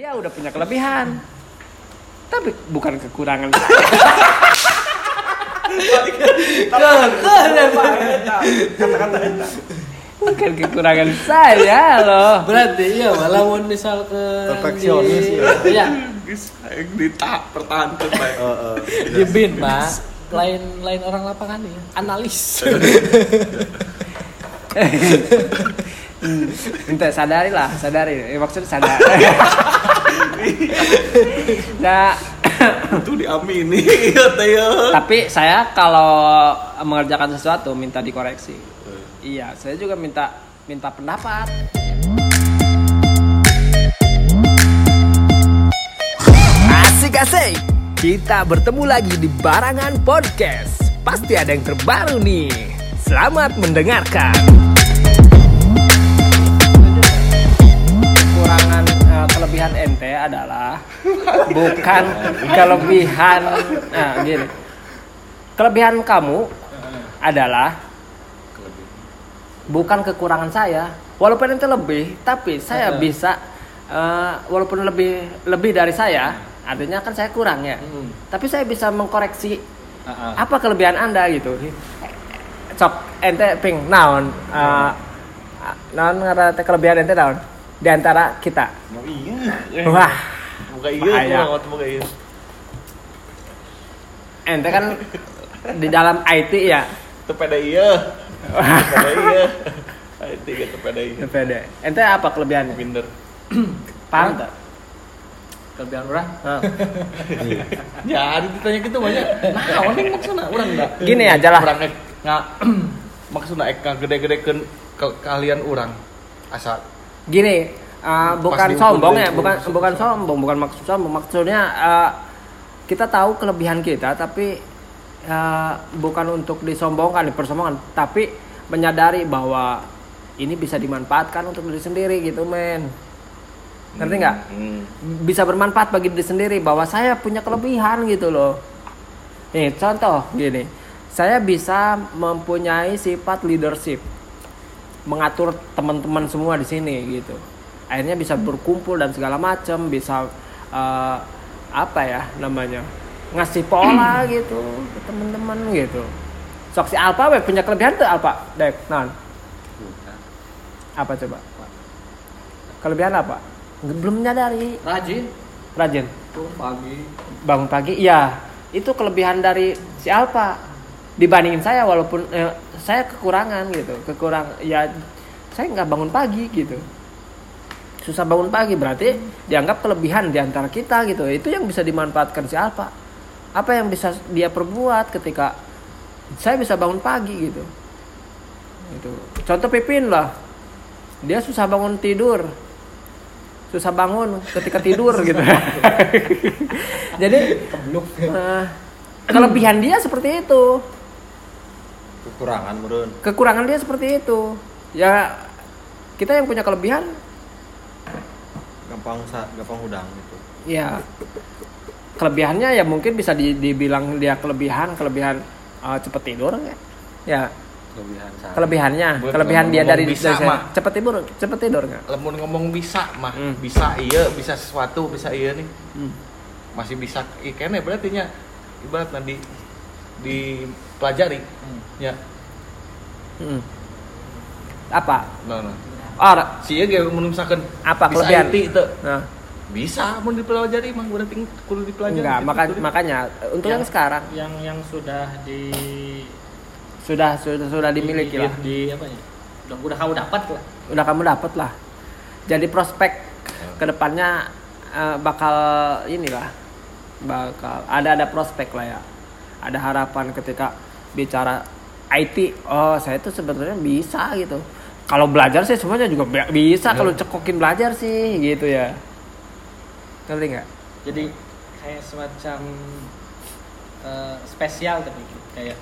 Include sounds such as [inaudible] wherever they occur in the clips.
Dia udah punya kelebihan. Tapi bukan kekurangan. Kata-kata bukan kekurangan saya loh. Berarti iya malah mau misal ke Perfeksionis, ya. Iya, ditahap pertahankan bae. Heeh. di bin, Pak. Lain lain orang lapangan nih, analis. [laughs] Minta sadari lah, sadari. Eh, maksudnya sadar. [laughs] [laughs] nah, Itu diamini [laughs] tapi saya kalau mengerjakan sesuatu minta dikoreksi. Iya, saya juga minta minta pendapat. Asik asik. Kita bertemu lagi di Barangan Podcast. Pasti ada yang terbaru nih. Selamat mendengarkan. Kekurangan eh, kelebihan ente adalah bukan kelebihan nah gini. Kelebihan kamu adalah bukan kekurangan saya. Walaupun ente lebih, tapi saya bisa eh, walaupun lebih lebih dari saya, artinya kan saya kurang ya. Hmm. Tapi saya bisa mengkoreksi Heeh. apa kelebihan anda gitu. Cok ente ping naon eh, naon ngaran teh kelebihan ente naon di antara kita. Mau iya. Wah, Moga iya moga iya. ente kan di dalam IT ya. Tepeda iya. Tepeda [laughs] iya. Ayo tiga tepeda iya. Pede. Ente apa kelebihannya? Minder. [clears throat] Paham tak? Kelebihan orang. [laughs] Ya, ditanya gitu banyak. Nah, ini maksudnya orang enggak. Gini aja lah. Orang nggak [clears throat] maksudnya ek gede-gedekeun ke kalian orang asal Gini, uh, bukan sombong ya, bukan maksud- bukan sombong, bukan maksud sombong. Maksudnya uh, kita tahu kelebihan kita, tapi uh, bukan untuk disombongkan, dipersombongkan, tapi menyadari bahwa ini bisa dimanfaatkan untuk diri sendiri gitu, men. Ngerti nggak? Hmm. Bisa bermanfaat bagi diri sendiri bahwa saya punya kelebihan gitu loh. Nih, contoh gini. Saya bisa mempunyai sifat leadership. Mengatur teman-teman semua di sini gitu. Akhirnya bisa berkumpul dan segala macam, bisa eh, apa ya namanya? ngasih pola [clears throat] gitu ke teman-teman gitu. Sok si Alpa we punya kelebihan tuh Alpa, Dek. Non. Apa coba? Kelebihan apa? Belum menyadari. Rajin. Rajin. Turun pagi. bangun pagi iya itu kelebihan dari si Alfa dibandingin saya walaupun eh, saya kekurangan gitu kekurang ya saya nggak bangun pagi gitu. Susah bangun pagi berarti dianggap kelebihan di antara kita gitu. Itu yang bisa dimanfaatkan si Alfa apa yang bisa dia perbuat ketika saya bisa bangun pagi gitu? Itu contoh Pipin lah. Dia susah bangun tidur. Susah bangun ketika tidur [laughs] gitu. Jadi eh, kelebihan dia seperti itu Kekurangan murun. kekurangan dia seperti itu ya kita yang punya kelebihan Gampang gampang udang gitu. ya kelebihannya ya mungkin bisa di- dibilang dia kelebihan kelebihan eh, cepet tidur ya ya Kelebihan saya. kelebihannya Buat kelebihan dia ngomong dari, bisa, dari saya. mah. cepet tidur cepet tidur nggak Lemun ngomong bisa mah, Hmm. bisa iya, bisa sesuatu, bisa iya nih. Hmm. Masih bisa ikan ya berarti nya ibarat nanti dipelajari. Ya. Hmm. apa Nah, nah. oh Si iya ge mun misalkan Apa bisa kelebihan? IT teu. nah Bisa mun dipelajari mah berarti kudu dipelajari. enggak Gitu, maka, kudu. makanya untuk yang, Yang- sekarang Yang yang sudah di sudah sudah sudah dimiliki di, lah di, di apa ya? Udah, udah kamu dapat lah. udah kamu dapet lah jadi prospek ke depannya eh, bakal inilah bakal ada ada prospek lah ya ada harapan ketika bicara IT oh saya tuh sebenarnya bisa gitu. Kalau belajar sih semuanya juga bi- bisa kalau cekokin belajar sih gitu ya. Ngerti nggak? Jadi kayak semacam eh, spesial tapi kayak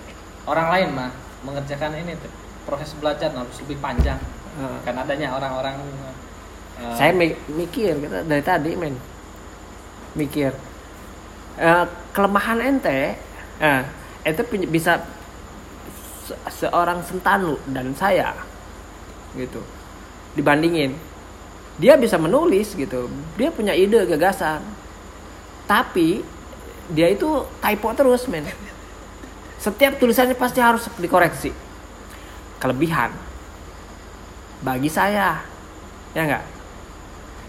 orang lain mah mengerjakan ini tuh. Proses belajar harus lebih panjang. Eh, kan adanya orang-orang eh, saya mi- mikir gitu, dari tadi men. Mikir. Eh, kelemahan ente ente punya- bisa se- seorang sentanu dan saya gitu. Dibandingin. Dia bisa menulis gitu. Dia punya ide gagasan. Tapi dia itu typo terus men. Setiap tulisannya pasti harus dikoreksi. Kelebihan. Bagi saya. Ya enggak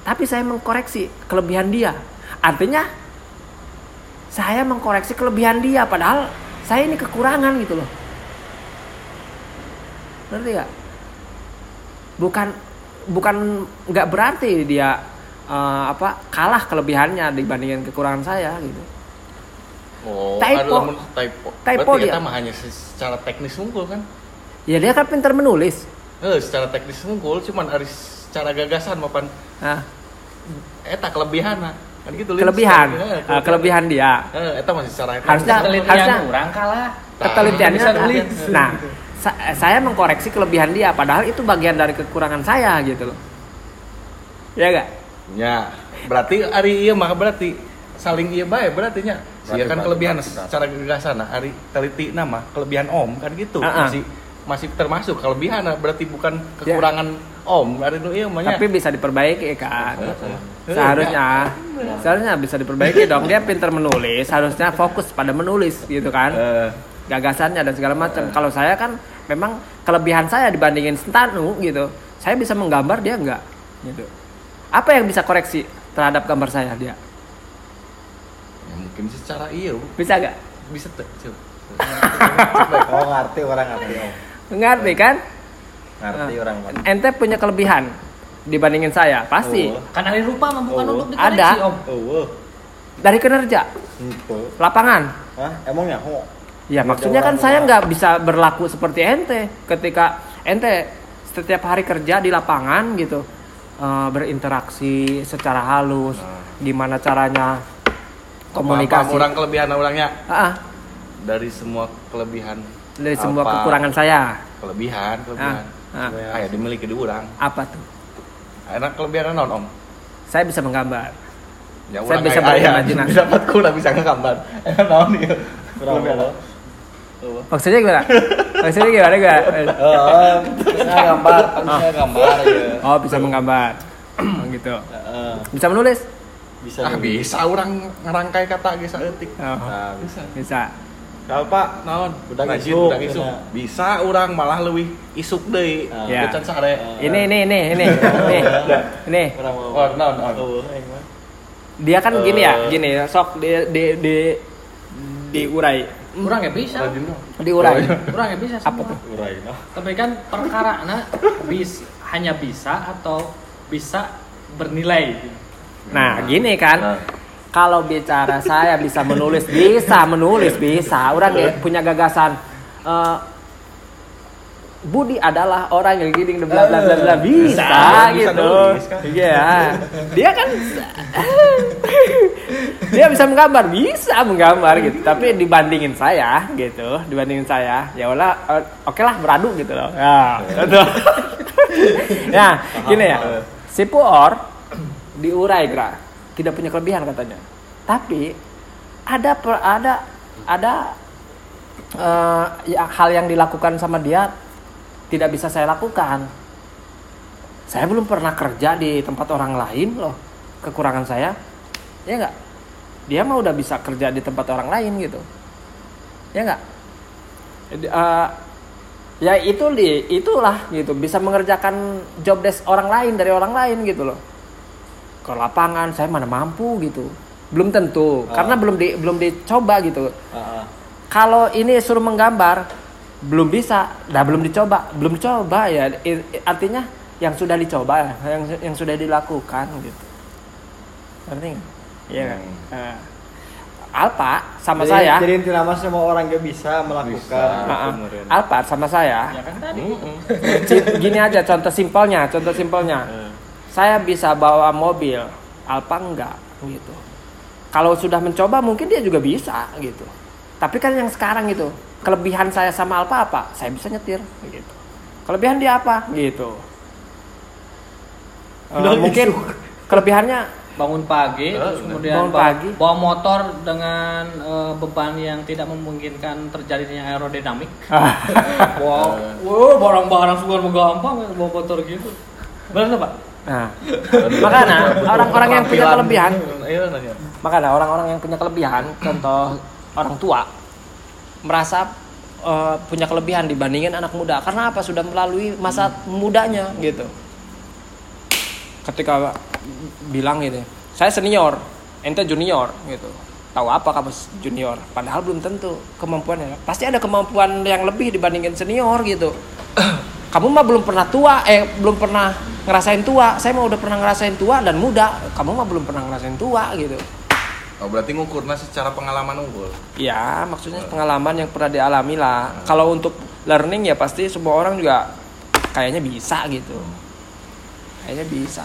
tapi saya mengkoreksi kelebihan dia. Artinya saya mengkoreksi kelebihan dia padahal saya ini kekurangan gitu loh ngerti gak bukan bukan nggak berarti dia eh, apa kalah kelebihannya dibandingin kekurangan saya gitu Oh, Typo. typo. Typo Berarti dia. mah hanya secara teknis unggul kan? ya dia kan pintar menulis Eh, secara teknis unggul cuman ari secara gagasan mapan nah, eta kelebihan kan gitu kelebihan Secara- eh, kelebihan dia Eh, eta masih secara Harusnya- Penelitian harusnya- kurang kalah. ketelitiannya Bisa nulis. nah sa- saya mengkoreksi kelebihan dia padahal itu bagian dari kekurangan saya gitu loh ya gak Ya, berarti ari iya mah berarti saling iya bae berarti nya. Berarti, kan berarti, kelebihan berarti, secara gagasan nah ari teliti nama kelebihan om kan gitu. Ah, ah. Masih masih termasuk kelebihan nah, berarti bukan kekurangan om. Ari nu iya mah nya. tapi bisa diperbaiki kan Eh, seharusnya seharusnya bisa diperbaiki dong dia pintar menulis harusnya fokus pada menulis gitu kan Eh, gagasannya dan segala macam kalau saya kan memang kelebihan saya dibandingin Stanu gitu saya bisa menggambar dia enggak gitu apa yang bisa koreksi terhadap gambar saya dia ya mungkin secara iya bisa gak bisa tuh. Cuk. [laughs] Oh ngerti orang ngerti ngerti kan Ngerti Ah. orang ente punya kelebihan dibandingin saya pasti Oh. Kan hari lupa mah bukan Oh. untuk dikoreksi, Ada. Om. Oh, dari kinerja itu. lapangan Hah? Emangnya? Oh. Ya maksudnya kan saya nggak bisa berlaku seperti ente. Ketika ente setiap hari kerja di lapangan gitu eh, berinteraksi secara halus gimana caranya komunikasi. orang kelebihan orangnya? Ah, ah, dari semua kelebihan dari semua Apa? kekurangan saya. Kelebihan kelebihan. Ah, ah. Aya dimiliki di orang. Apa tuh? Enak kelebihan non om saya bisa menggambar. Ya Saya bisa berimajinasi. bisa [laughs] dapat kurang bisa ngegambar. Enak naon ieu kelebihan Berapa? maksudnya gimana maksudnya gimana gak [laughs] Oh, bisa gambar, kan bisa gambar ya. oh bisa menggambar Oh, gitu Heeh. bisa menulis Bisa. ah bisa orang ngerangkai kata ge saeutik oh, Nah, bisa. bisa Kalau Pak, naon? Budak Rajin, isuk, budak isuk. Bisa orang malah lebih isuk deui. Ah. Ya. Bucan sare. ini ini ini ini ini [laughs] ini Orang mau. Oh, naon, naon. Oh, aing mah. dia kan gini ya Eh. gini sok di di di diurai Kurang ya bisa. Diurai Kurang ya bisa Apa semua. tuh? Urai. Tapi kan perkara nah, bis hanya bisa atau bisa bernilai. nah gini kan Nah. kalau bicara saya bisa menulis bisa menulis bisa orang ya punya gagasan eh, Budi adalah orang yang gini bla bla bla bla. Bisa, Bisa, bisa gitu. kan. iya. Dia kan [laughs] dia bisa menggambar bisa menggambar gitu. Tapi dibandingin saya gitu dibandingin saya ya ulah eh, oke lah beradu gitu loh. Ya gitu. [laughs] ya gini ya. Si Puor diurai gra. Tidak punya kelebihan katanya. Tapi ada per- ada ada eh, ya, hal yang dilakukan sama dia tidak bisa saya lakukan. Saya belum pernah kerja di tempat orang lain loh. Kekurangan saya ya enggak dia mah udah bisa kerja di tempat orang lain gitu. Ya enggak Jadi, eh, ya itu di itulah gitu. Bisa mengerjakan job desk orang lain dari orang lain gitu loh. Ke lapangan saya mana mampu gitu. Belum tentu Ah. karena belum di belum dicoba gitu. Heeh. kalau ini suruh menggambar belum bisa. Dah belum dicoba. Belum coba ya. Artinya yang sudah dicoba yang yang sudah dilakukan gitu. Ngerti nggak? iya kan? Nah, Alpa sama Jadi- saya Jadi inti nama semua orang gak bisa melakukan. Bisa. Alpa sama saya Ya kan tadi. Gini aja contoh simpelnya contoh simpelnya. Eh. saya bisa bawa mobil Alpa enggak gitu. Kalau sudah mencoba mungkin dia juga bisa gitu. Tapi kan yang sekarang itu kelebihan saya sama Alpa apa? Saya bisa nyetir gitu. Kelebihan dia apa? Gitu. Udah mungkin isu. Kelebihannya bangun pagi terus kemudian bangun bawa, pagi. bawa motor dengan eh, beban yang tidak memungkinkan terjadinya aerodinamik. [laughs] Wow wow barang-barang suka gampang bawa motor gitu. Benar pak? Nah, makanya orang-orang yang punya kelebihan, Iya makanya orang-orang yang punya kelebihan, contoh orang tua merasa eh, punya kelebihan dibandingin anak muda. Karena apa? Sudah melalui masa mudanya gitu. Ketika bilang gitu, saya senior, ente junior gitu. Tahu apa kamu junior? Padahal belum tentu kemampuannya. Pasti ada kemampuan yang lebih dibandingin senior gitu. [clears throat] Kamu mah belum pernah tua, eh belum pernah ngerasain tua. Saya mah udah pernah ngerasain tua dan muda. Kamu mah belum pernah ngerasain tua gitu. Oh, berarti ngukurnya secara pengalaman unggul. Ya, maksudnya pengalaman yang pernah dialami lah. Kalau untuk learning ya pasti semua orang juga kayaknya bisa gitu. Kayaknya bisa.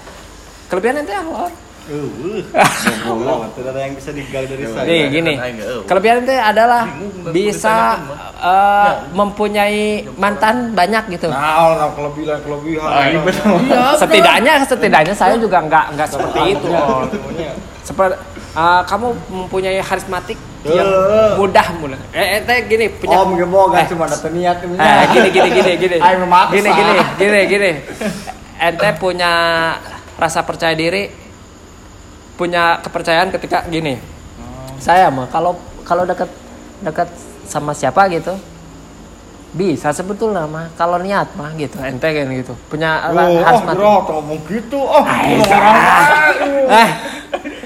Kelebihan ente apa? Uh, uh. Tidak [laughs] ada yang bisa digali dari saya. Nih gini, nggak, oh. kelebihan ente adalah bisa eh, mempunyai mantan banyak gitu. Nah, orang kelebihan kelebihan. Ah. Iya, Setidaknya, setidaknya saya juga nggak nggak seperti itu. Seperti eh, kamu mempunyai karismatik yang Eh. mudah mudah. Eh, ente gini punya. Om gembok Eh, kan cuma ada niat. Eh, gini gini gini gini. Gini gini [laughs] gini gini. Ente punya rasa percaya diri, punya kepercayaan ketika gini. Saya mah kalau kalau dekat dekat sama siapa gitu bisa sebetulnya mah kalau niat mah gitu ente kan gitu punya Oh, harus oh, ngomong gitu. Oh, Ay, orang eh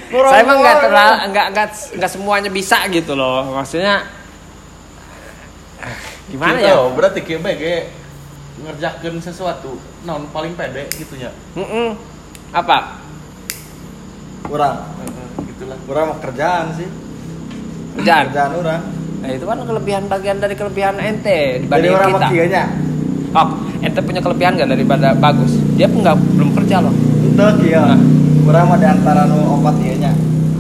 Orang saya mah nggak terlalu nggak nggak nggak semuanya bisa gitu loh. Maksudnya gimana ya? Gitu, berarti kieu BG ngerjakeun sesuatu non paling pede gitu nya. Mm-mm. apa? Orang, Gitulah. mah kerjaan sih. kerjaan? Kerjaan orang. nah itu kan kelebihan bagian dari kelebihan ente Jadi dibanding orang kita. oh ente punya kelebihan nggak daripada bagus? Dia pun nggak belum kerja loh Itu kieu. Orang mah antara nu opat kieunya.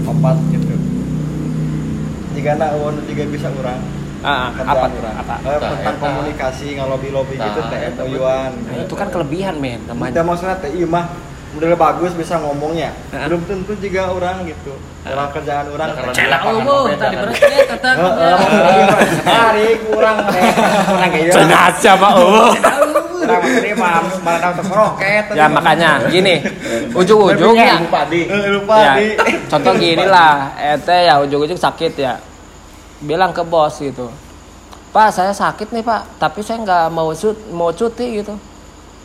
Opat gitu. Jika na eueun juga bisa orang. ah, apa orang. apa Eh, Nah, tentang komunikasi ngalobi-lobi gitu Nah, teh. Nah, itu kan kelebihan men namanya maksudnya teh iya mah model bagus bisa ngomongnya. Belum tentu juga orang gitu. Orang kerjaan orang Nah. Celak lu, Bu. Tadi kan? berarti kata Hari kurang. Kurang sengaja pak oh Kurang paham malah tahu roket. ya makanya gini. Ujung-ujungnya Ilmu padi. lupa ya, di. contoh gini lah ente ya ujung-ujung sakit ya. Bilang ke bos gitu. Pak saya sakit nih pak tapi saya nggak mau cut mau cuti gitu.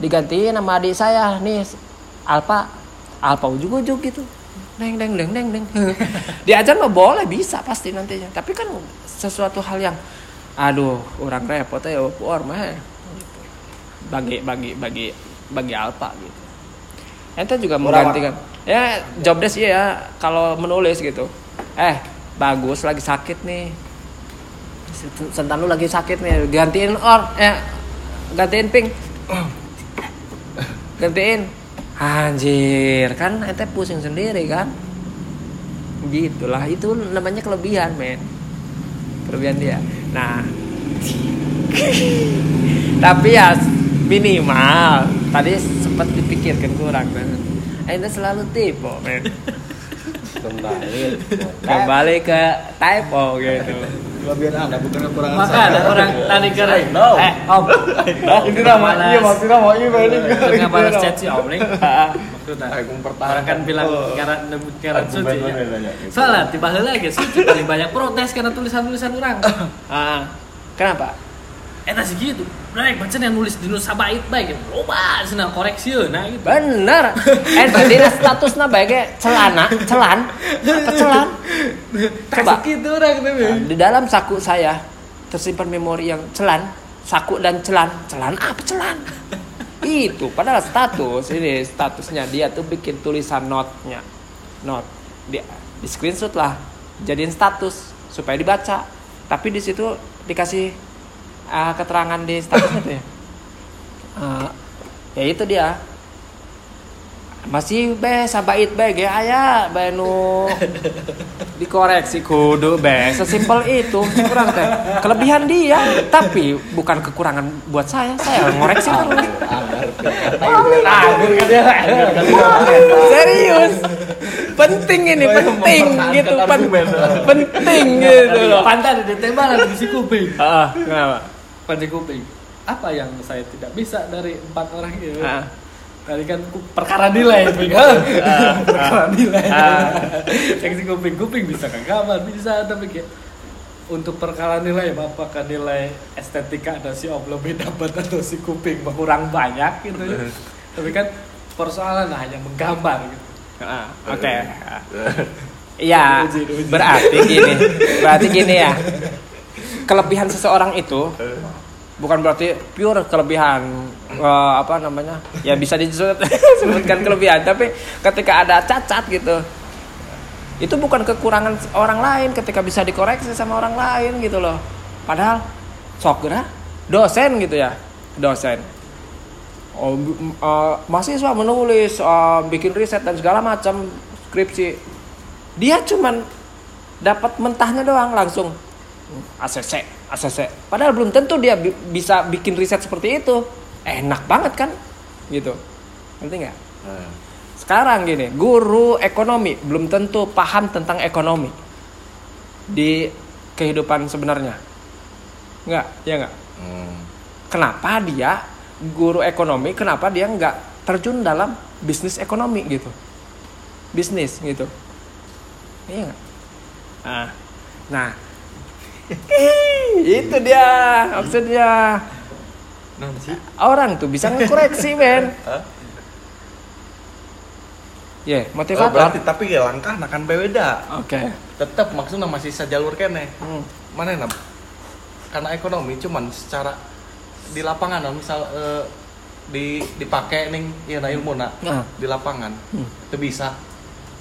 Digantiin sama adik saya nih Alpa. Alpa ujung-ujung gitu. Deng deng deng deng deng [laughs] diajar mah boleh bisa pasti nantinya. Tapi kan sesuatu hal yang aduh orang repot ya war mah. Bagi bagi bagi bagi Alpa gitu. Ente juga menggantikan. Ya job desk iya ya kalau menulis gitu. Eh bagus lagi sakit nih. Sentan lu lagi sakit nih gantiin or eh gantiin pink [coughs] gantiin. Anjir kan ente pusing sendiri kan? Gitulah itu namanya kelebihan men. Kelebihan dia. Nah. [laughs] Tapi ya minimal tadi sempat dipikirkan kurang kan ente selalu tipe men Kembali. kembali ke typo gitu Kelebihan Anda bukan kekurangan Maka ada orang tadi kira No. eh om Ini nama iya maksudnya mau iya ini. Tengah balas chat si Om nih Maksudnya Aku mempertahankan. Orang kan bilang Oh. karena nyebut karena suci ya. Soalnya tiba lagi suci paling banyak protes karena tulisan-tulisan orang. [laughs] ah kenapa Eta sih gitu. Mereka baca yang nulis di nusa bait baik. Loba senang koreksi nah gitu. bener ente [laughs] dina statusnya baiknya celana celan apa celan? Coba. gitu orang. Nah, di dalam saku saya tersimpan memori yang celan saku dan celan. Celan apa celan? Itu padahal status ini statusnya. Dia tuh bikin tulisan notnya. Not. Dia di screenshot lah jadiin status supaya dibaca. Tapi di situ dikasih uh, keterangan di statusnya tuh ya? Uh, ya itu dia. Masih be sabait be ge aya be nu dikoreksi kudu be. Sesimpel itu kurang teh kelebihan dia tapi bukan kekurangan buat saya. Saya ngoreksi terus. Serius. Penting ini penting gitu pen- penting gitu loh. Pantai ditembak lagi di si kuping. ah kenapa Pantai kuping. Apa yang saya tidak bisa dari empat orang itu? Ah. tadi kan perkara nilai Ping. perkara nilai Ah. seksi kuping kuping bisa kan kamar bisa tapi kayak untuk perkara nilai apakah nilai estetika ada si lebih dapat atau si kuping kurang banyak gitu ya tapi kan persoalan hanya menggambar gitu Ah, Oke. [laughs] Iya, Uji, uji. berarti gini, berarti gini ya. Kelebihan seseorang itu bukan berarti pure kelebihan eh, apa namanya? Ya bisa disebut [laughs] sebutkan kelebihan, tapi ketika ada cacat gitu. Itu bukan kekurangan orang lain ketika bisa dikoreksi sama orang lain gitu loh. Padahal sok gerah dosen gitu ya. Dosen. Oh, eh, mahasiswa menulis, eh, bikin riset dan segala macam skripsi. Dia cuman dapat mentahnya doang langsung ACC, ACC. Padahal belum tentu dia bi- bisa bikin riset seperti itu. Enak banget kan? Gitu. Ngerti nggak? Nah, Sekarang gini, guru ekonomi belum tentu paham tentang ekonomi di kehidupan sebenarnya. Nggak, ya nggak? hmm. kenapa dia guru ekonomi kenapa dia nggak terjun dalam bisnis ekonomi gitu bisnis gitu iya nggak nah, nah itu dia maksudnya. Orang tuh bisa ngekoreksi men. [laughs] Ya Oh, motivator. berarti tapi ya langkah akan beda. Oke. Tetap maksudnya masih sejalur kene. Hmm. mana enak karena ekonomi cuman secara di lapangan lah, misal eh, di dipakai nih ya nah ilmu nak. Nah. di lapangan. Hmm. itu bisa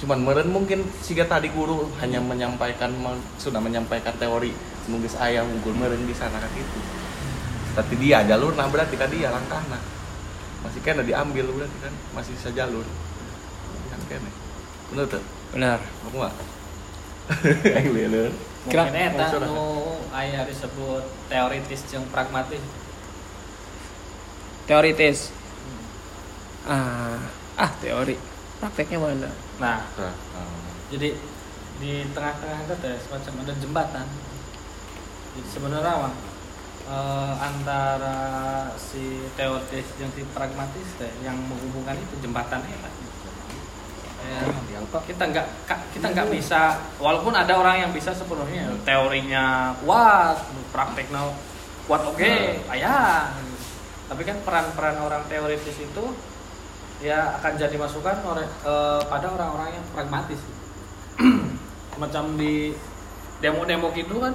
cuman meren mungkin siga tadi guru hanya menyampaikan men- sudah menyampaikan teori nulis ayam unggul meren bisa nah gitu. Tapi dia jalur nah berarti kan dia langkah nah. Masih kena diambil berarti kan masih sejalur kan kene bener tuh benar. Kamu nggak? [laughs] Yang lihat Kira- mungkin eta nu aya disebut teoritis jeung pragmatis. Teoritis. Ah ah teori prakteknya mana? Nah Nah, jadi di tengah-tengah itu teh semacam ada jembatan. Jadi sebenarnya mah eh, antara si teoritis dan si pragmatis teh yang menghubungkan itu jembatan eta Ya, kita nggak kita nggak bisa walaupun ada orang yang bisa sepenuhnya. Teorinya kuat prakteknya kuat oke ayah. Tapi kan peran-peran orang teoritis itu ya akan jadi masukan oleh eh, pada orang-orang yang pragmatis. [clears throat] Macam di demo-demo gitu kan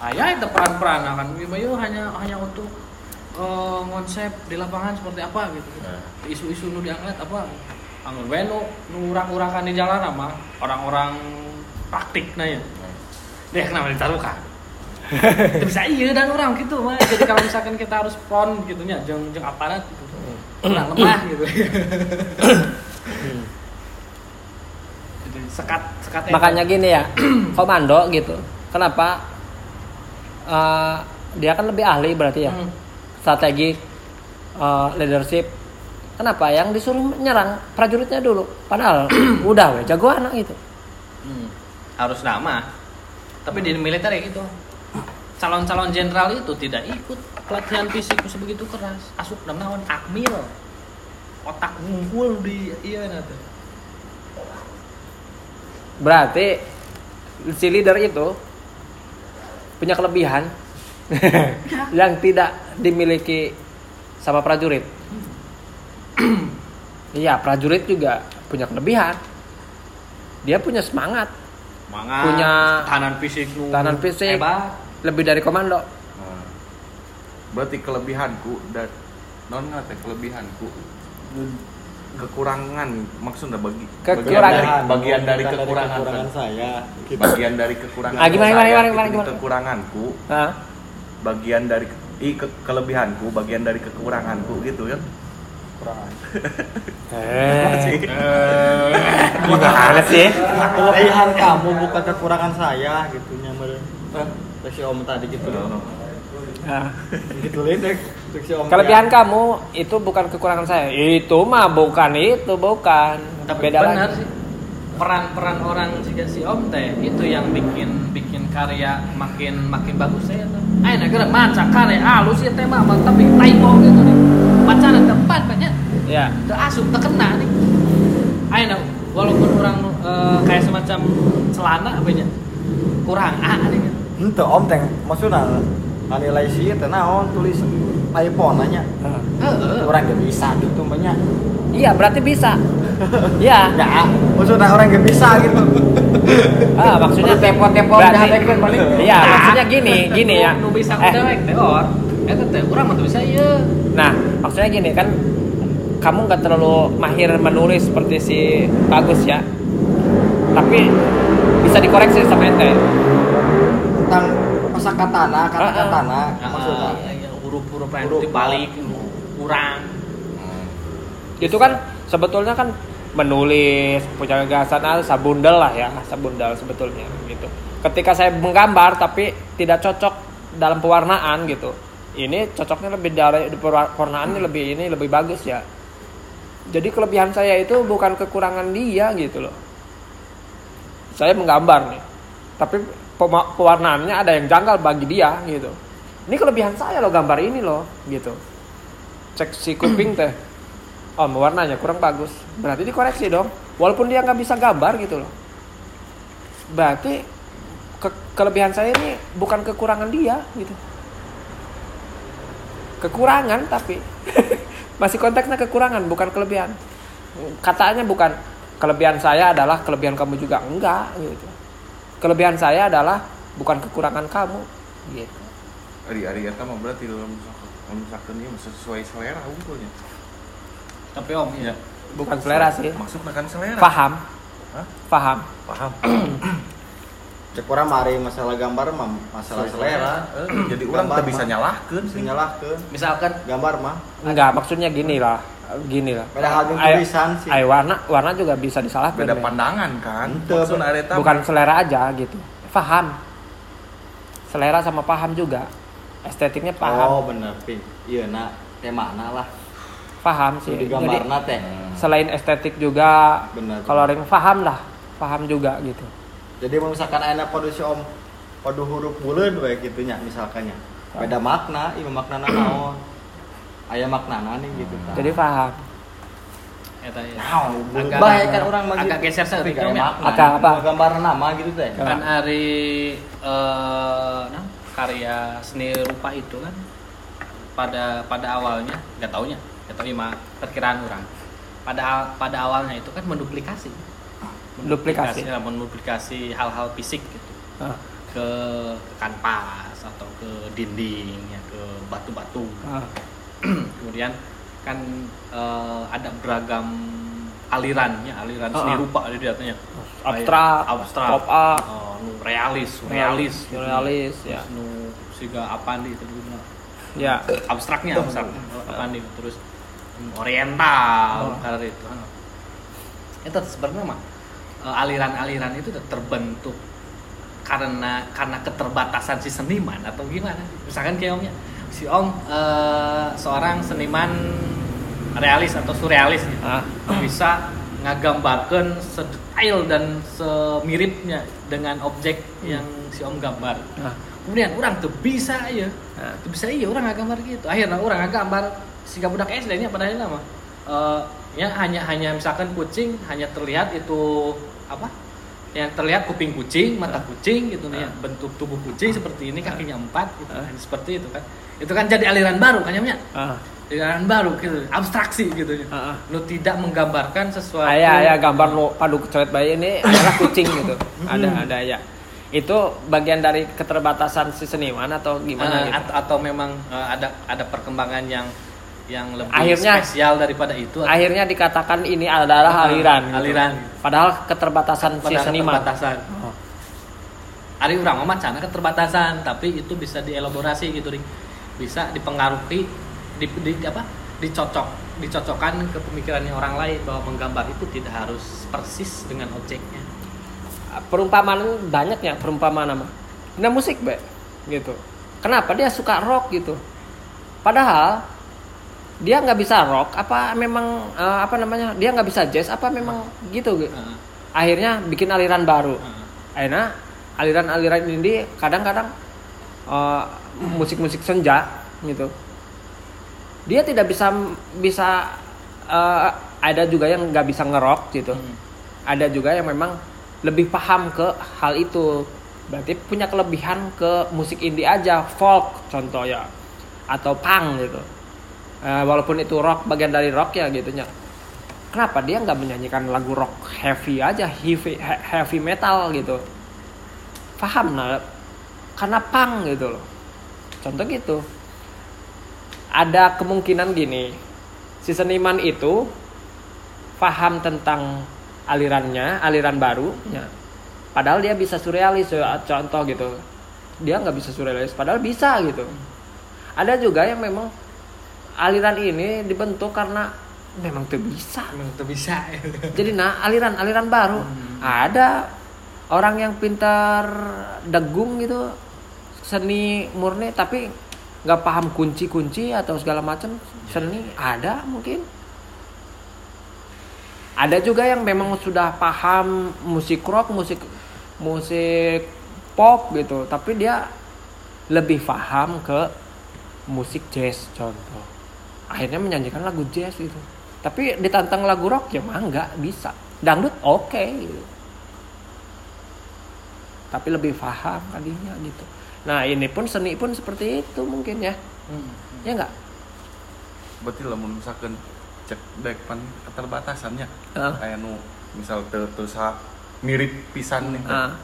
ayah itu peran-peran akan yuk hanya hanya untuk eh, konsep di lapangan seperti apa gitu. Nah. isu-isu nu diangkat apa anggur beno nu urak-urakan di jalan sama orang-orang praktik nah. Ya deh kenapa ditaruhkan? [laughs] Itu bisa iya dan orang gitu mah. Jadi kalau misalkan kita harus front gitu nya jeng jeng aparat gitu nah, lemah gitu. Jadi sekat sekat makanya gini ya [clears throat] komando gitu. Kenapa? Eh, dia kan lebih ahli berarti ya. Hmm. strategi eh, leadership. Kenapa? Yang disuruh nyerang prajuritnya dulu. Padahal [clears throat] udah we jago anak gitu Hmm, harus nama. Tapi di militer ya gitu calon-calon jenderal itu tidak ikut. Pelatihan fisik sebegitu keras. Asup naon akmil. Otak ngumpul di iya nanti berarti si leader itu punya kelebihan [laughs] yang tidak dimiliki sama prajurit. Iya prajurit juga punya kelebihan. Dia punya semangat. Semangat, Punya tahanan fisik tahanan fisik. hebat lebih dari komando Nah, berarti kelebihanku dan non ngate kelebihanku kekurangan maksudnya bagi Kekurangan. bagian dari, bagian dari kekurangan kekurangan kan? saya gitu. bagian dari kekurangan Ah, gimana, gimana, saya, gimana, gimana, gimana? kekuranganku Hah? bagian dari i ke- kelebihanku bagian dari kekuranganku gitu kan kekurangan Eh, gimana sih? kelebihan kamu bukan kekurangan saya gitu nyamber si om tadi gitu Nah, gitu om kelebihan kamu itu bukan kekurangan saya. Itu mah bukan itu, bukan. tapi Beda benar lagi. sih. Peran-peran orang jika si om teh itu yang bikin bikin karya makin makin bagus ya tuh. Ayo negara maca karya halus ya tema tapi typo gitu nih. Bacaan tempat banyak Ya. terasup terkena nih. Ayo walaupun orang eh, kayak semacam celana apa ya. Kurang A nih. Ente om teh maksudnya nilai sih teh naon tulis iPhone nanya Heeh. orang gak bisa gitu banyak Iya, berarti bisa. Iya. ya maksudnya orang gak bisa gitu Ah, maksudnya tempo-tempo berarti- udah ada paling Iya, maksudnya gini, gini ya. nu bisa Eh, udah teh or eta teh urang mah teu bisa ieu Nah, maksudnya gini kan kamu nggak terlalu mahir menulis seperti si bagus ya. Tapi bisa dikoreksi sama ente. Tentang kosakatana kata-katana Ah, maksudnya Iya, iya, huruf-huruf Huruf. dibalik kurang Itu kan sebetulnya kan menulis punya gagasan ah, sabundel lah ya, sabundel sebetulnya gitu. Ketika saya menggambar tapi tidak cocok dalam pewarnaan gitu. Ini cocoknya lebih dari pewarnaannya lebih ini lebih bagus ya. Jadi kelebihan saya itu bukan kekurangan dia gitu loh. Saya menggambar nih. Tapi pewarnaannya ada yang janggal bagi dia gitu. Ini kelebihan saya loh gambar ini loh gitu. Cek si kuping teh. Oh, warnanya kurang bagus. Berarti dikoreksi dong. Walaupun dia nggak bisa gambar gitu loh. Berarti ke- kelebihan saya ini bukan kekurangan dia gitu. Kekurangan tapi [laughs] masih konteksnya kekurangan bukan kelebihan. Katanya bukan kelebihan saya adalah kelebihan kamu juga enggak gitu. Kelebihan saya adalah bukan kekurangan kamu gitu. Ari ari eta mah berarti dalam misalkan ieu mah sesuai selera unggulnya. tapi om ya Bukan selera sih. Maksudnya kan selera. Paham? Hah? Paham. Paham. [clears throat] cek orang mari masalah gambar mah masalah selera Eh, jadi orang teu bisa mah. nyalahkeun sih. menyalahkan misalkan gambar mah Enggak, maksudnya gini lah. Gini lah. padahal yang Ayo- tulisan sih Ay, warna warna juga bisa disalahkan. Beda ya. pandangan kan. Ente, Maksudnya ari eta Bukan selera aja gitu. Paham. Selera sama paham juga. Estetiknya oh paham. bener ping iya nak temana lah Paham sih. di Jadi teh selain estetik juga bener kalau orang paham lah. Paham juga gitu. jadi misalkan enak pada si om pada huruf bulan baik gitunya misalkannya beda makna iya makna naon aya maknana nih gitu kan Jadi paham. eta ya Naon, Agak- baik kan orang mah agak gitu. geser Om, ya. makna Agak apa? gambar nama gitu teh kan hari eh nah, karya seni rupa itu kan pada pada awalnya nggak taunya nggak tahu mah perkiraan orang pada pada awalnya itu kan menduplikasi Duplikasi. ya, menduplikasi hal-hal fisik gitu Ah, ke kanvas atau ke dinding ya ke batu-batu ah. [clears throat] kemudian kan eh, ada beragam alirannya aliran seni Ah, ah. rupa di datanya Abstrak, abstrak pop art. oh, nu realis realis gitu. Realis, ya. Nu siga apa nih terus Ya. abstraknya abstrak apa nih terus nu oriental Oh. karena itu itu sebenarnya mah eh, aliran-aliran itu terbentuk karena karena keterbatasan si seniman atau gimana misalkan kayak omnya si om eh, seorang seniman realis atau surrealis gitu. Ah. bisa ngagambarkan sedetail dan semiripnya dengan objek yang si om gambar. Ah. kemudian orang tuh bisa ya Ah. tuh bisa iya orang ngagambar gitu. Akhirnya orang ngagambar si budak SD nya pada akhirnya mah Eh, ya hanya hanya misalkan kucing hanya terlihat itu apa? Yang terlihat kuping kucing mata kucing gitu nih ya. bentuk tubuh kucing seperti ini kakinya empat gitu Ah. Seperti itu kan itu kan jadi aliran baru kan ya aliran baru gitu abstraksi gitu ya Ah, ah. lu tidak menggambarkan sesuatu Ayah, ayah gambar lo padu coret bayi ini adalah kucing gitu. ada, ada ya. Itu bagian dari keterbatasan si seniman atau gimana Eh, gitu? atau, atau memang eh, ada ada perkembangan yang yang lebih Akhirnya- spesial daripada itu atau Akhirnya dikatakan ini adalah aliran. gitu. aliran. Padahal keterbatasan si pada seniman. keterbatasan Oh. Ari urang mah keterbatasan tapi itu bisa dielaborasi gitu Ring. Bisa dipengaruhi di, di- apa dicocok dicocokkan ke pemikirannya orang lain bahwa menggambar itu tidak harus persis dengan objeknya Perumpamaan banyak ya perumpamaan nama. Nah musik be, gitu. Kenapa dia suka rock gitu? Padahal dia nggak bisa rock apa memang eh, apa namanya dia nggak bisa jazz apa memang gitu gitu. Heeh, akhirnya bikin aliran baru heeh. akhirnya aliran-aliran ini kadang-kadang eh, musik-musik senja gitu. Dia tidak bisa bisa eh, ada juga yang nggak bisa ngerok gitu. Hmm. ada juga yang memang lebih paham ke hal itu. Berarti punya kelebihan ke musik indie aja folk contoh ya atau punk gitu. Eh, walaupun itu rock bagian dari rock ya gitunya kenapa dia nggak menyanyikan lagu rock heavy aja heavy he- heavy metal gitu? Paham nah karena punk gitu loh. Contoh gitu. Ada kemungkinan gini si seniman itu paham tentang alirannya aliran baru ya. padahal dia bisa surrealis ya, contoh gitu. Dia nggak bisa surrealis padahal bisa gitu. Ada juga yang memang aliran ini dibentuk karena memang tuh bisa. Emang tuh bisa. [laughs] jadi nah aliran aliran baru. Ada orang yang pintar degung gitu seni murni tapi nggak paham kunci-kunci atau segala macam seni ada mungkin. Ada juga yang memang sudah paham musik rock musik musik pop gitu tapi dia lebih paham ke musik jazz contoh. Akhirnya menyanyikan lagu jazz gitu. Tapi ditantang lagu rock ya mah nggak bisa. Dangdut oke gitu. Tapi lebih paham kalinya gitu nah ini pun seni pun seperti itu mungkin ya Hmm. ya nggak berarti lah misalkan cek dek pan keterbatasannya Ah. kayak nu misal te te sa mirip pisan nih. Ah.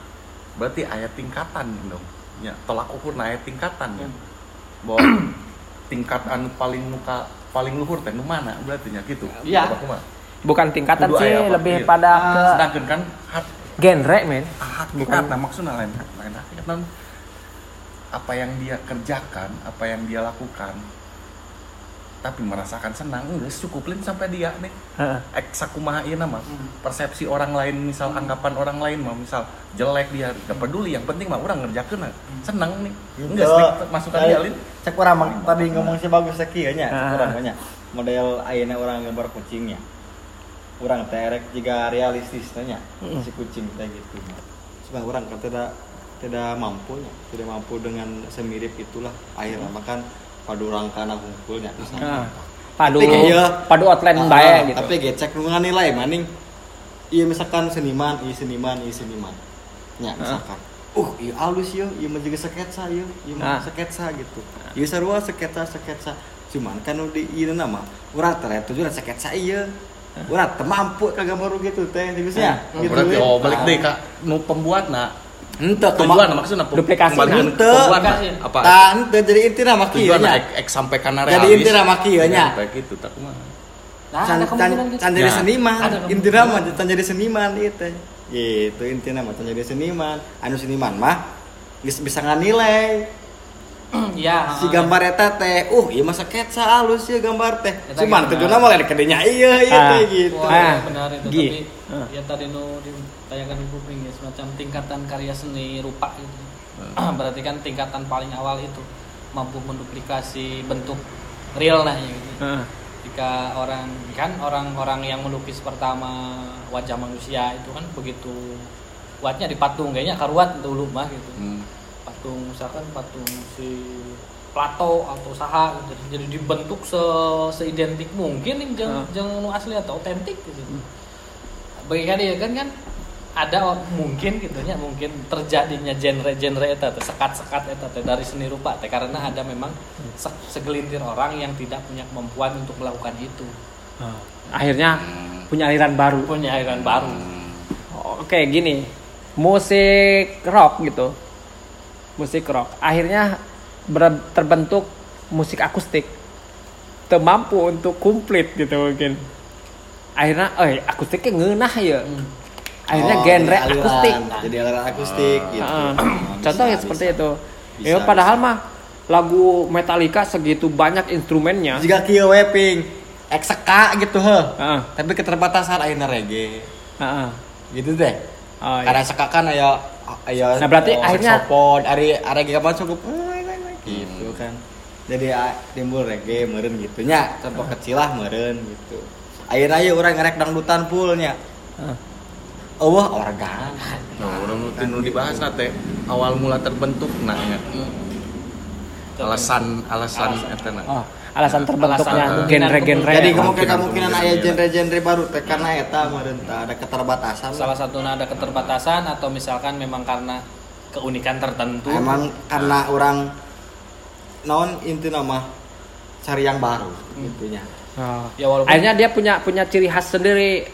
berarti ayat tingkatan dong ya tolak ukur ayat tingkatan ya Hmm. bahwa [clears throat] tingkat anu paling muka paling luhur teh nu mana berarti nya gitu Iya. Bukan tingkatan Kudu sih lebih Iya. pada ke sedangkan kan hat genre men hat Bukan. nah, maksudnya lain lain hakikat non apa yang dia kerjakan apa yang dia lakukan tapi merasakan senang enggak cukupin sampai dia nih. Heeh. eksa kumaha ieu nama. Hmm. persepsi orang lain misal anggapan orang lain mah misal jelek dia gak peduli yang penting mah orang ngerjakeun seneng nih. Enggak Gitu. sih masukan dia Lin. cek orang mah, tadi ngomong si bagus teh kieu nya. Cek nya. model ayeuna orang gambar kucingnya orang teh erek jika realistis teh nya. Mm. si kucing teh gitu sebab orang tidak tidak mampu nya tidak mampu dengan semirip itulah akhirnya makan padu rangkana hungkulnya Ah. padu Tapi kayak iya. padu outline Ah, bae gitu. tapi gecek nu nilai maning. Iya misalkan seniman iya seniman iya seniman. Ya misalkan. Uh iya halus ya iya mah juga sketsa ya iya Ah. mah sketsa gitu iya sarua sketsa sketsa cuman kan di ieu nama urang teh tujuan sketsa iya. Urang teu mampu ka gambar gitu teh Oh, gitu berarti we. oh balik Ah. deh kak. Nu pembuat nah Henteu tujuan maksudnya Duplikasi, Duplikasi. apa? Henteu jadi inti nama kieu tujuan nya. ek, ek sampai karena Jadi realis. inti nama kieu nya. kayak gitu tak Nah, can, ada can, gitu. can jadi Ya. seniman. Inti nama can jadi seniman itu gitu inti nama can jadi seniman. Anu seniman mah bisa bisa nganilai Iya. [clears throat] si gambar eta teh uh iya masa sketsa halus ya gambar teh Eta cuman tujuan mah lain kedenya iya iya Ah. teh gitu Wah, Ah, benar itu gi. tapi Ah. ya tadi nu ditayangkan di kuping ya semacam tingkatan karya seni rupa gitu. [clears throat] Berarti kan tingkatan paling awal itu mampu menduplikasi bentuk real nah ya gitu. Heeh. Jika orang kan orang-orang yang melukis pertama wajah manusia itu kan begitu kuatnya di patung kayaknya karuat dulu mah gitu. Hmm. Patung misalkan patung si Plato atau saha gitu. jadi dibentuk se seidentik mungkin yang jeng, Ah. jeng nu asli atau otentik gitu. Bagi kan ya kan kan ada mungkin gitu nya mungkin terjadinya genre-genre eta teh sekat-sekat eta teh dari seni rupa teh karena ada memang se- segelintir orang yang tidak punya kemampuan untuk melakukan itu Ah. akhirnya punya aliran baru punya aliran baru oke gini musik rock gitu musik rock. Akhirnya terbentuk musik akustik. Teu mampu untuk komplit gitu mungkin. Akhirnya eh akustiknya ngeunah ya. Hmm. akhirnya Oh, genre jadi aliran, akustik. Jadi aliran akustik gitu. Heeh. Ah, bisa, contohnya bisa. seperti itu. Bisa, ya padahal mah lagu Metallica segitu banyak instrumennya. Jika kieu we ping ekseka gitu heuh Heeh. tapi keterbatasan ayeuna reggae. Heeh. gitu deh. Oh, iya. karena seka kan aya aya Nah, berarti akhirnya- saxophone ari ari apa cukup gitu kan. Jadi ah, timbul reggae meureun gitu nya. Contoh kecil lah meureun gitu. Ayeuna ieu urang ngerek dangdutan full nya. Heeh. eueuh organ. Nah, orang dibahas nate awal mula terbentuk nah ya. alasan alasan eta nah. Oh, alasan terbentuknya genre-genre Jadi Kemungkinan- kemungkinan kemungkinan. genre-genre baru teh karena eta meureun ada keterbatasan. lah. salah satunya ada keterbatasan atau misalkan memang karena keunikan tertentu Emang karena orang naon inti nama cari yang baru intinya. Oh. ya walaupun akhirnya dia punya punya ciri khas sendiri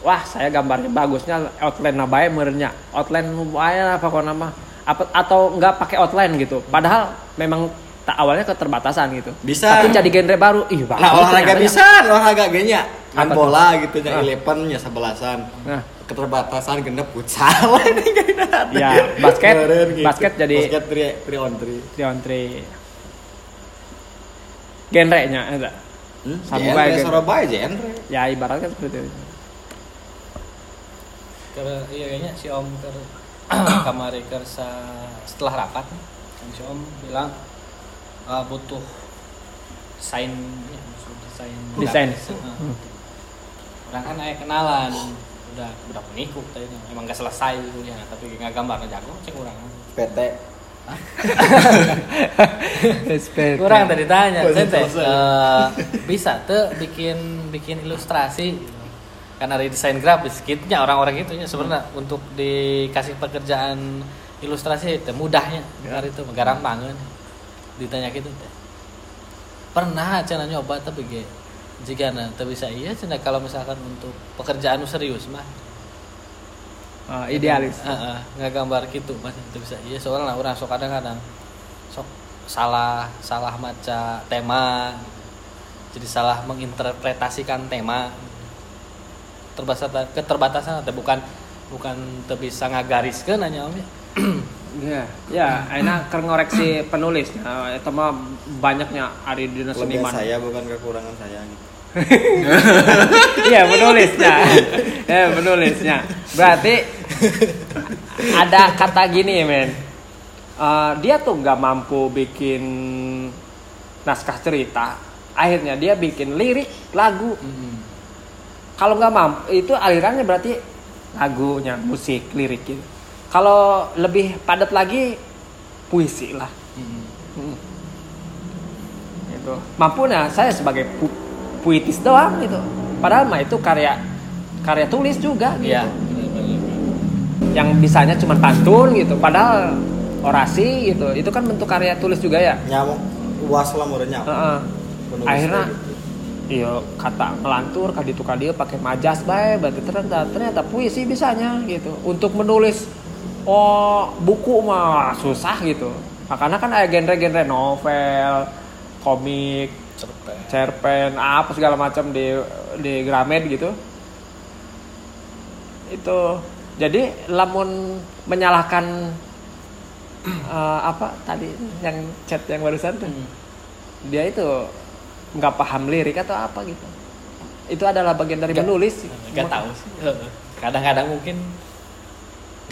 wah saya gambarnya bagusnya outline nabae merenya outline bae apa kok nama apa atau nggak pakai outline gitu padahal memang awalnya keterbatasan gitu Bisa. tapi jadi genre baru ih bagus Nah, olahraga ya. bisa, olahraga ge nya. Main bola gitu nya. 11 nya sebelasan. nah Keterbatasan genep futsal. [laughs] Ya, basket- Meureun basket jadi- basket 3 3 on 3. three on three genre-nya ada Hmm? Genre, bae gitu. Surabaya genre. ya ibaratnya seperti itu Karena iya kayaknya si Om ke [coughs] kamari kersa setelah rapat kan si Om bilang ah, butuh desain ya, desain. Desain. Nah, Hmm. orang kan ayah kenalan udah udah penikuk tadi emang gak selesai ya tapi nggak gambar jago cek orang PT. [laughs] kurang tadi tanya eh, bisa tuh bikin bikin ilustrasi. Karena ada desain grafis kitnya orang-orang itu ya sebenarnya untuk dikasih pekerjaan ilustrasi itu mudahnya karena itu gampang kan ditanya gitu teh pernah cina nyoba tapi ge jika na teu bisa iya cina kalau misalkan untuk pekerjaan serius mah. Oh, idealis. Heeh, nggak gambar gitu mas itu bisa iya. Soalnya orang sok kadang-kadang sok salah salah maca tema jadi salah menginterpretasikan tema. Terbatasan keterbatasan atau bukan bukan bisa ngagariskeun hanya om ya [clears throat] Ya, ya, enak keur ngoreksi penulis. Nah, itu mah banyaknya ari dina Lebih seniman. saya bukan kekurangan saya gitu. [laughs] Iya, penulisnya. ya, penulisnya. Berarti ada kata gini, men. Eh, dia tuh nggak mampu bikin naskah cerita. Akhirnya dia bikin lirik lagu. Kalau nggak mampu, itu alirannya berarti lagunya, musik, lirik gitu. Kalau lebih padat lagi, puisi lah. Hmm. Gitu. Mampu nah saya sebagai pu- puitis doang gitu. Padahal mah itu karya karya tulis juga gitu. iya Yang bisanya cuma pantun gitu. Padahal orasi gitu. Itu kan bentuk karya tulis juga ya. Nyamuk luas lah meureun nya. Heeh. Penulis Akhirnya gitu. iya kata ngelantur kadi itu kadi pakai majas bae berarti ternyata ternyata puisi bisanya gitu. Untuk menulis oh buku mah susah gitu. Makanya kan ada genre-genre novel, komik, cerpen. cerpen apa segala macam di di Gramet gitu. Itu. Jadi lamun menyalahkan [clears throat] eh, apa tadi yang chat yang barusan tuh dia itu nggak paham lirik atau apa gitu. Itu adalah bagian dari Nggak- menulis. Nggak tahu sih. [laughs] Kadang-kadang mungkin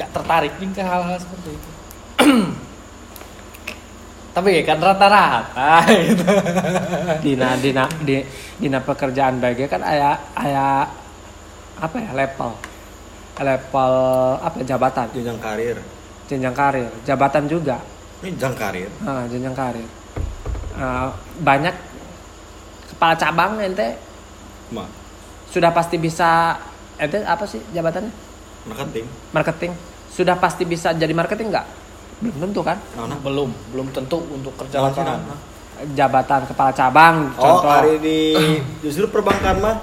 nggak tertarik nih ke hal-hal seperti itu [clears throat] tapi ya kan rata-rata [laughs] gitu dina dina di dina pekerjaan bagai kan aya aya apa ya level level apa ya, jabatan jenjang karir. jenjang karir jabatan juga jenjang karir. Ah, jenjang karir. Ah, banyak kepala cabang ente Mah, sudah pasti bisa ente apa sih jabatannya? Marketing. Marketing. Sudah pasti bisa jadi marketing nggak? Belum tentu kan? Naona? belum belum tentu untuk kerja lapangan? Jabatan kepala cabang Oh, contoh. hari di [clears throat] justru perbankan mah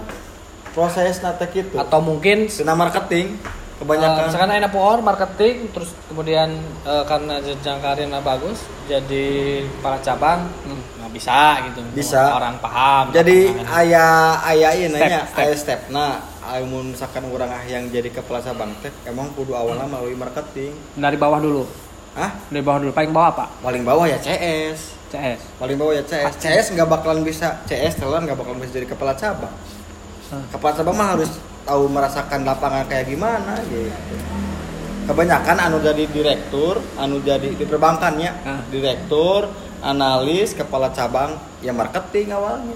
proses nate gitu. atau mungkin Kena marketing Eh, kebanyakan. misalkan enak pohon marketing terus kemudian eh, karena jenjang karirnya bagus jadi kepala cabang nggak bisa gitu Bisa. orang paham jadi Nah, ayah ayah ini Step, nanya step. ayah step nah amun misalkan orang ah yang jadi kepala cabang teh emang kudu awalnya melalui marketing. Dari bawah dulu. ah Dari bawah dulu. Paling bawah apa? paling bawah ya CS CS. paling bawah ya CS CS nggak bakalan bisa CS telan nggak bakalan bisa jadi kepala cabang Hmm. kepala cabang mah harus tahu merasakan lapangan kayak gimana gitu. Kebanyakan anu jadi direktur anu jadi di perbankannya. Ah. direktur analis kepala cabang ya marketing awalnya.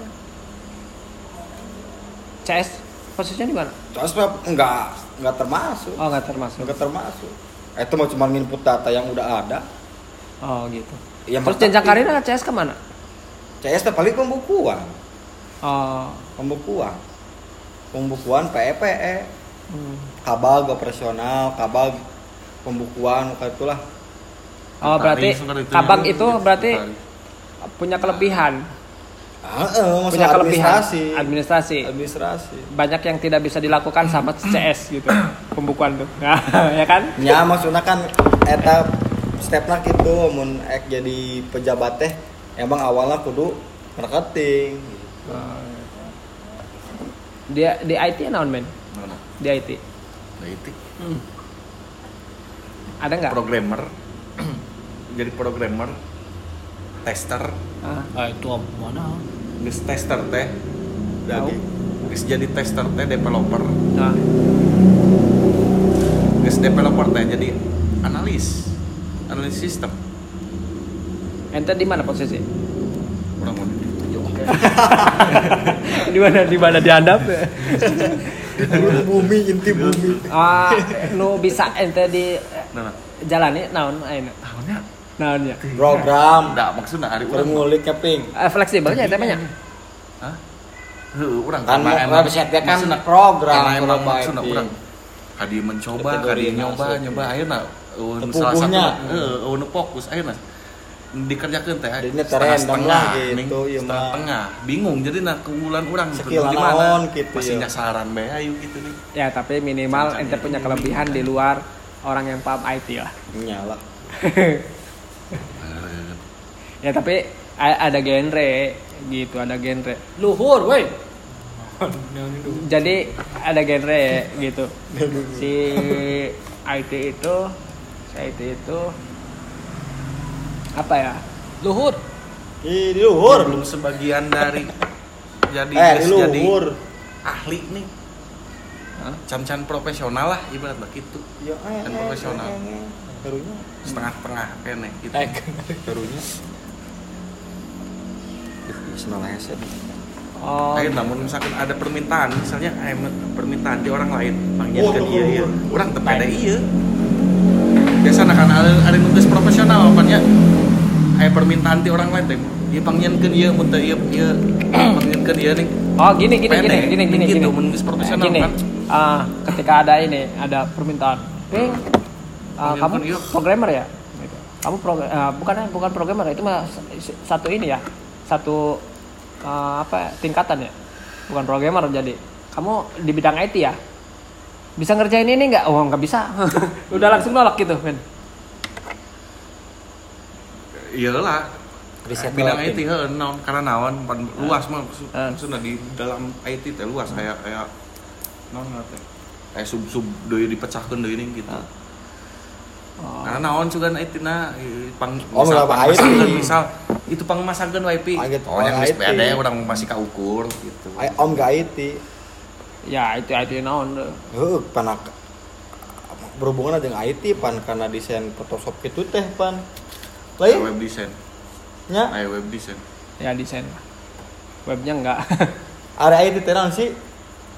CS posisinya di mana? Terus mah enggak enggak termasuk Oh nggak termasuk. enggak termasuk itu mah cuma input data yang udah ada Oh gitu. ya Terus jenjang karir CS ke mana? CS paling pembukuan Oh. pembukuan pembukuan PEPE Hmm. kabag operasional kabag pembukuan kayak itulah Oh, berarti kabag itu berarti punya kelebihan, masalah punya kelebihan administrasi administrasi. administrasi Banyak yang tidak bisa dilakukan sama CS gitu. Pembukuan tuh. [laughs] ya kan? ya maksudnya kan eta stepnya gitu mun ek jadi pejabat teh emang awalnya kudu marketing Dia di IT naon men? Mana? Di IT. Nah, itu Ada nggak? programmer [clears throat] jadi programmer tester. Ah, Ah itu apa? Mana? geus tester teh. Jadi geus jadi tester teh developer. Nah, geus developer teh jadi analis. Analis sistem. Ente di mana posisi? kurang mau ditunjuk [laughs] di mana di mana dihandap? bumi inti bumi. Ah, nu bisa ente di nah nah. jalani naon ayeuna? Program. Enggak maksudnya hari urang ngulik keping Eh, fleksibelnya ente banyak. Hah? Urang kan mau website kan program emang IT. urang kadi mencoba kadi nyoba nyoba. Tepuguhnya. salah satu heeh eueun fokus. Ayeuna dikerjakeun teh setengah setengah gitu, ieu setengah tengah bingung jadi nah keunggulan urang Skill di naon gitu, masih ya. nyasaran bae ayu gitu nih. Ya, tapi minimal ente punya kelebihan di luar orang yang paham IT lah. nyala [laughs] Ya, tapi ada genre gitu, ada genre. Luhur, woi. Jadi ada genre gitu. [laughs] Si IT itu, si IT itu apa ya? Luhur. Ih, di luhur belum sebagian dari jadi eh di geus jadi luhur ahli nih can-can profesional lah ibarat begitu ya eh, Dan eh, profesional. eh, eh, barunya setengah-tengah kene gitu Eh, [laughs] barunya Senang headset Oh, Ayo, namun misalkan ada permintaan, misalnya permintaan di orang lain, panggil Oh, ke tuh, iya, iya. Orang tepede iya. Biasa kan ada ada nulis profesional, apanya eh permintaan di orang lain teh. Iya panggilkan iya, muntah iya, iya [coughs] panggilkan iya nih. oh gini gini gini gini gini gitu, gini. menulis profesional gini. kan. ah, ketika ada ini, ada permintaan. Ping, ah, Panggilkan kamu iya. programmer ya? Gitu. Kamu pro, ah, bukan bukan programmer itu mah satu ini ya, satu ah, apa ya, tingkatan ya, bukan programmer jadi. Kamu di bidang IT ya? Bisa ngerjain ini nggak? Oh nggak bisa. [laughs] Udah langsung nolak gitu, men. Iyalah. Riset bidang. IT heuh naon karena naon pan luas mah maksud- Ah. maksudnya di dalam IT teh luas kayak kayak naon teh. Kayak sub-sub deui dipecahkeun deui ning gitu. Ah. Oh. Karena naon juga IT na pang Oh, misal misal itu wifi. Ah, gitu. Oh, yang Oh, geus IT. pede urang masih kaukur gitu. Ay, om gak IT Ya itu IT naon deh. Heeh, panak berhubungan dengan IT pan karena desain Photoshop gitu teh pan lain web design. nya Aya web design. Ya desain. Webnya enggak. [laughs] ada IT teh naon sih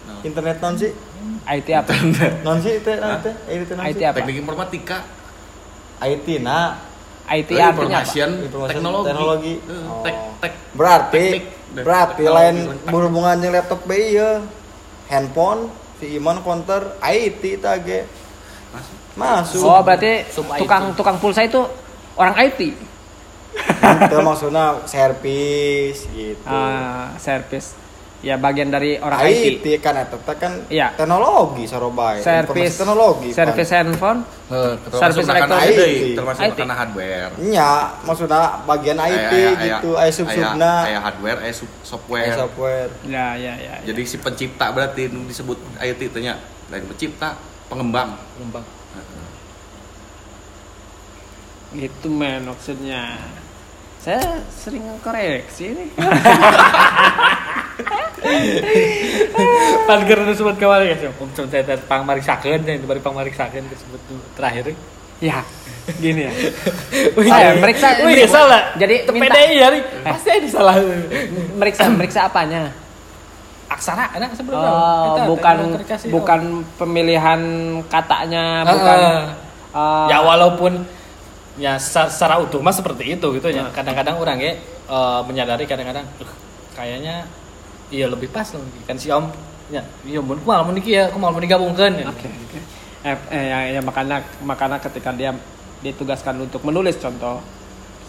Nah. internet naon sih IT apa? naon sih teh naon teh IT teh naon IT sih apa? Teknik informatika. IT nah IT Eh, artinya apa? information teknologi. teknologi. Eh, Oh. Tek tek berarti Teknik. berarti Teknologi lain lengkap. berhubungan dengan laptop bae ieu handphone si Iman counter IT tage masuk. masuk Oh berarti Sub IT. tukang tukang pulsa itu orang IT. itu maksudnya service gitu Ah, service. Ya bagian dari orang IT. IT kan eta teh kan Iya. teknologi Sarobay Service teknologi Pan. Service handphone. Heuh, Service elektronik. IT, termasuk IT. karena hardware. Nya, maksudnya bagian IT Aya- gitu, aya- aya sub-subna, aya hardware, aya sub- software. aya software. Ya ya ya. ya. Jadi si pencipta berarti disebut IT itu nya. Lain pencipta, pengembang. Pengembang. Gitu men maksudnya. Saya sering koreksi ini. Pan keur disebut kemarin ya, Om Cum saya teh pangmariksakeun teh bari pangmariksakeun disebut tuh terakhir. ya, gini ya. Saya meriksa Wih, ya salah. Jadi minta- PDI ya, pasti ada salah. meriksa meriksa apanya? Aksara ada sebelum Oh, bukan bukan pemilihan katanya, bukan Ah. eh, Ya walaupun ya secara, secara utuh mah seperti itu gitu ya Nah. kadang-kadang orang ya eh, menyadari kadang-kadang "Uh, kayaknya iya lebih pas loh kan si om ya iya mun aku malah menikah ya aku malah digabungkan ya. Oke, oke. Eh, eh, ya, ya makanya makanya ketika dia ditugaskan untuk menulis contoh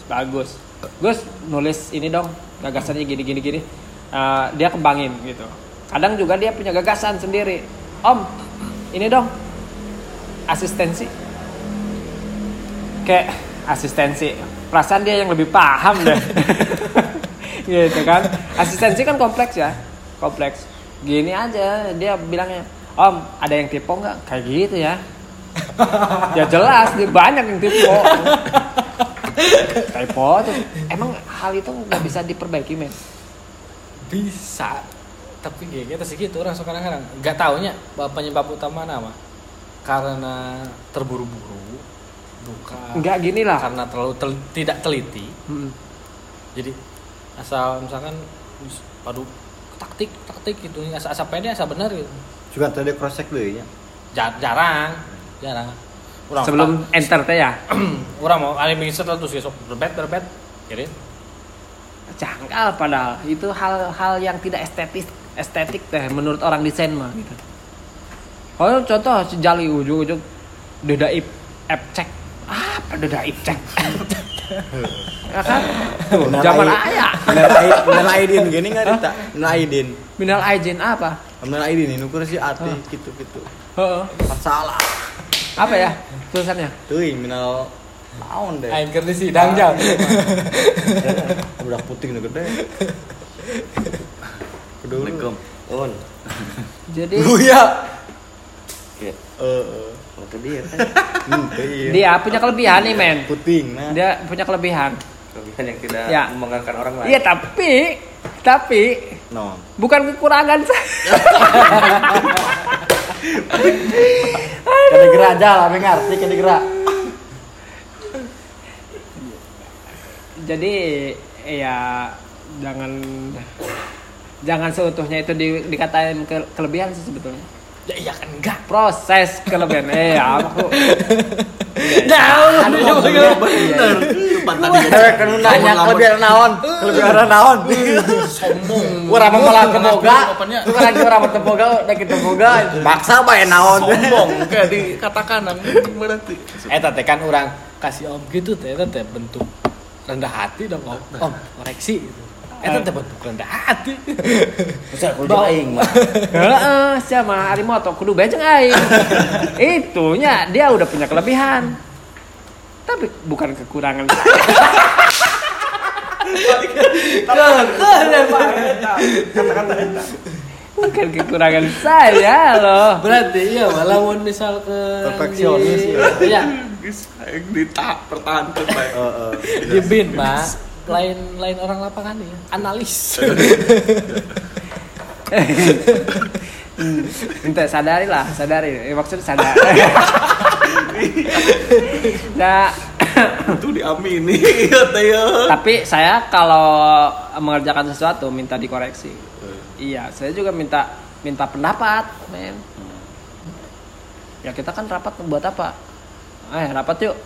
bagus. Gus nulis ini dong gagasannya gini gini gini. Eh, dia kembangin gitu. Kadang juga dia punya gagasan sendiri. Om, ini dong asistensi. Kayak asistensi. Perasaan dia yang lebih paham deh. [laughs] gitu kan. Asistensi kan kompleks ya. Kompleks. Gini aja dia bilangnya, Om, ada yang tipe nggak? Kayak gitu ya. ya jelas, dia banyak yang tipe. Typo tuh. Emang hal itu nggak bisa diperbaiki, men? bisa tapi kayak gitu sih gitu orang sekarang kadang nggak taunya penyebab utama nama karena terburu-buru bukan. Nggak gini lah. karena terlalu tel- tidak teliti. Hmm. jadi asal misalkan "Wis, aduh taktik taktik gitu. Asal asal pede asal benar gitu. Juga tadi cross check deh ya. Ja- jarang. Jarang. Orang Sebelum enter teh ya. [clears throat] orang mau ada setel terus besok berbet berbet. Jadi Jangkal padahal. Itu hal-hal yang tidak estetis estetik teh menurut orang desain mah gitu. Oh contoh si Jali ujung-ujung deda ip app cek apa deda ip cek [laughs] ya kan Tuh, zaman ayah Minal Aidin, Minal Aidin gini nggak Rita? Minal Aidin, minal aijin apa Minal Aidin ini ukur si ati gitu gitu. Heeh. Masalah. apa ya tulisannya Tuh, Minal naon deh. aing keur di sidang jam Udah puting udah gede. Assalamualaikum. On. jadi Buya. Ya, Eh, waktu dia kan [laughs] Hmm, iya. dia punya kelebihan nih men puting nah. dia punya kelebihan kelebihan yang tidak Ya. membanggakan orang lain. iya tapi tapi Non. bukan kekurangan saya [laughs] Kada gerak aja lah, ngerti kada gerak. jadi ya jangan jangan seutuhnya itu di, dikatain ke- kelebihan sih sebetulnya ya iya kan enggak proses kelebihan eh ya aku [laughs] jauh Bener. Lupa tadi Eh, kan lu nanya kelebihan naon? Kelebihan naon? sombong Urang mah malah. Lu lagi urang mah temoga, udah kita moga. Maksa bae naon. sombong kayak dikatakan berarti Eta teh kan orang kasih om gitu teh eta teh bentuk rendah hati dong om, om koreksi gitu. Eta teh bentuk rendah hati. Bisa kudu aing mah. Heeh, sama Arimoto kudu beceng aing. Itunya dia udah punya kelebihan. Tapi bukan kekurangan. [laughs] bukan kekurangan saya loh. Berarti iya malah mun misalkan Perfeksionis, ya. Iya, Geus aing dita pertahankan baik Heeh. di bin Pak. Lain lain orang lapangan ya, analis. Minta sadari lah, sadari. Eh, maksud sadar. nah, itu diamini ya tapi saya kalau mengerjakan sesuatu minta dikoreksi. Iya, saya juga minta minta pendapat, men. Ya kita kan rapat buat apa? Eh, rapat yuk.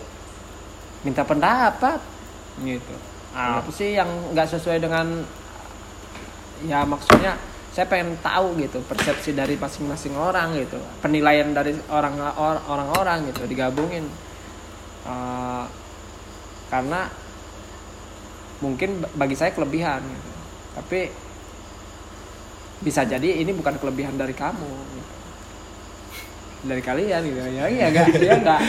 Minta pendapat. Gitu. Ah, Apa sih yang nggak sesuai dengan ya maksudnya saya pengen tahu gitu persepsi dari masing-masing orang gitu penilaian dari orang or- orang-orang gitu digabungin Eh, karena mungkin ba- bagi saya kelebihan gitu. tapi bisa jadi ini bukan kelebihan dari kamu gitu. dari kalian gitu ya iya enggak ya enggak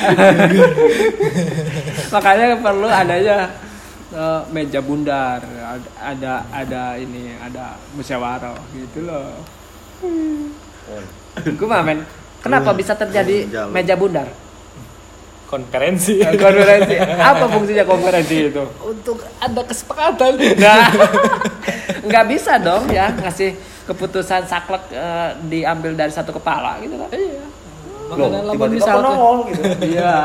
[laughs] makanya perlu adanya eh, meja bundar ada ada, ada ini ada musyawarah gitu loh Gua men kenapa bisa terjadi meja bundar Konferensi. konferensi apa fungsinya konferensi itu Untuk ada kesepakatan. Nah, [laughs] nggak bisa dong ya ngasih keputusan saklek eh, diambil dari satu kepala gitu kan? Iya. Loh, tiba-tiba gitu. Iya.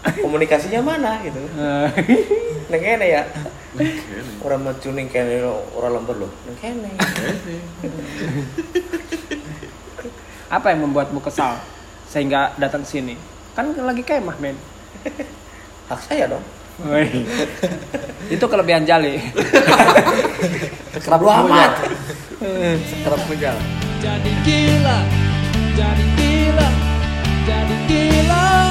Komunikasinya mana gitu. Eh, Neng kene ya. Orang mau tuning kene orang lembur loh. Neng kene. apa yang membuatmu kesal sehingga datang sini? Kan lagi kemah men. hak saya dong itu kelebihan jali Kerap amat. Kerap punya. jadi gila jadi gila jadi gila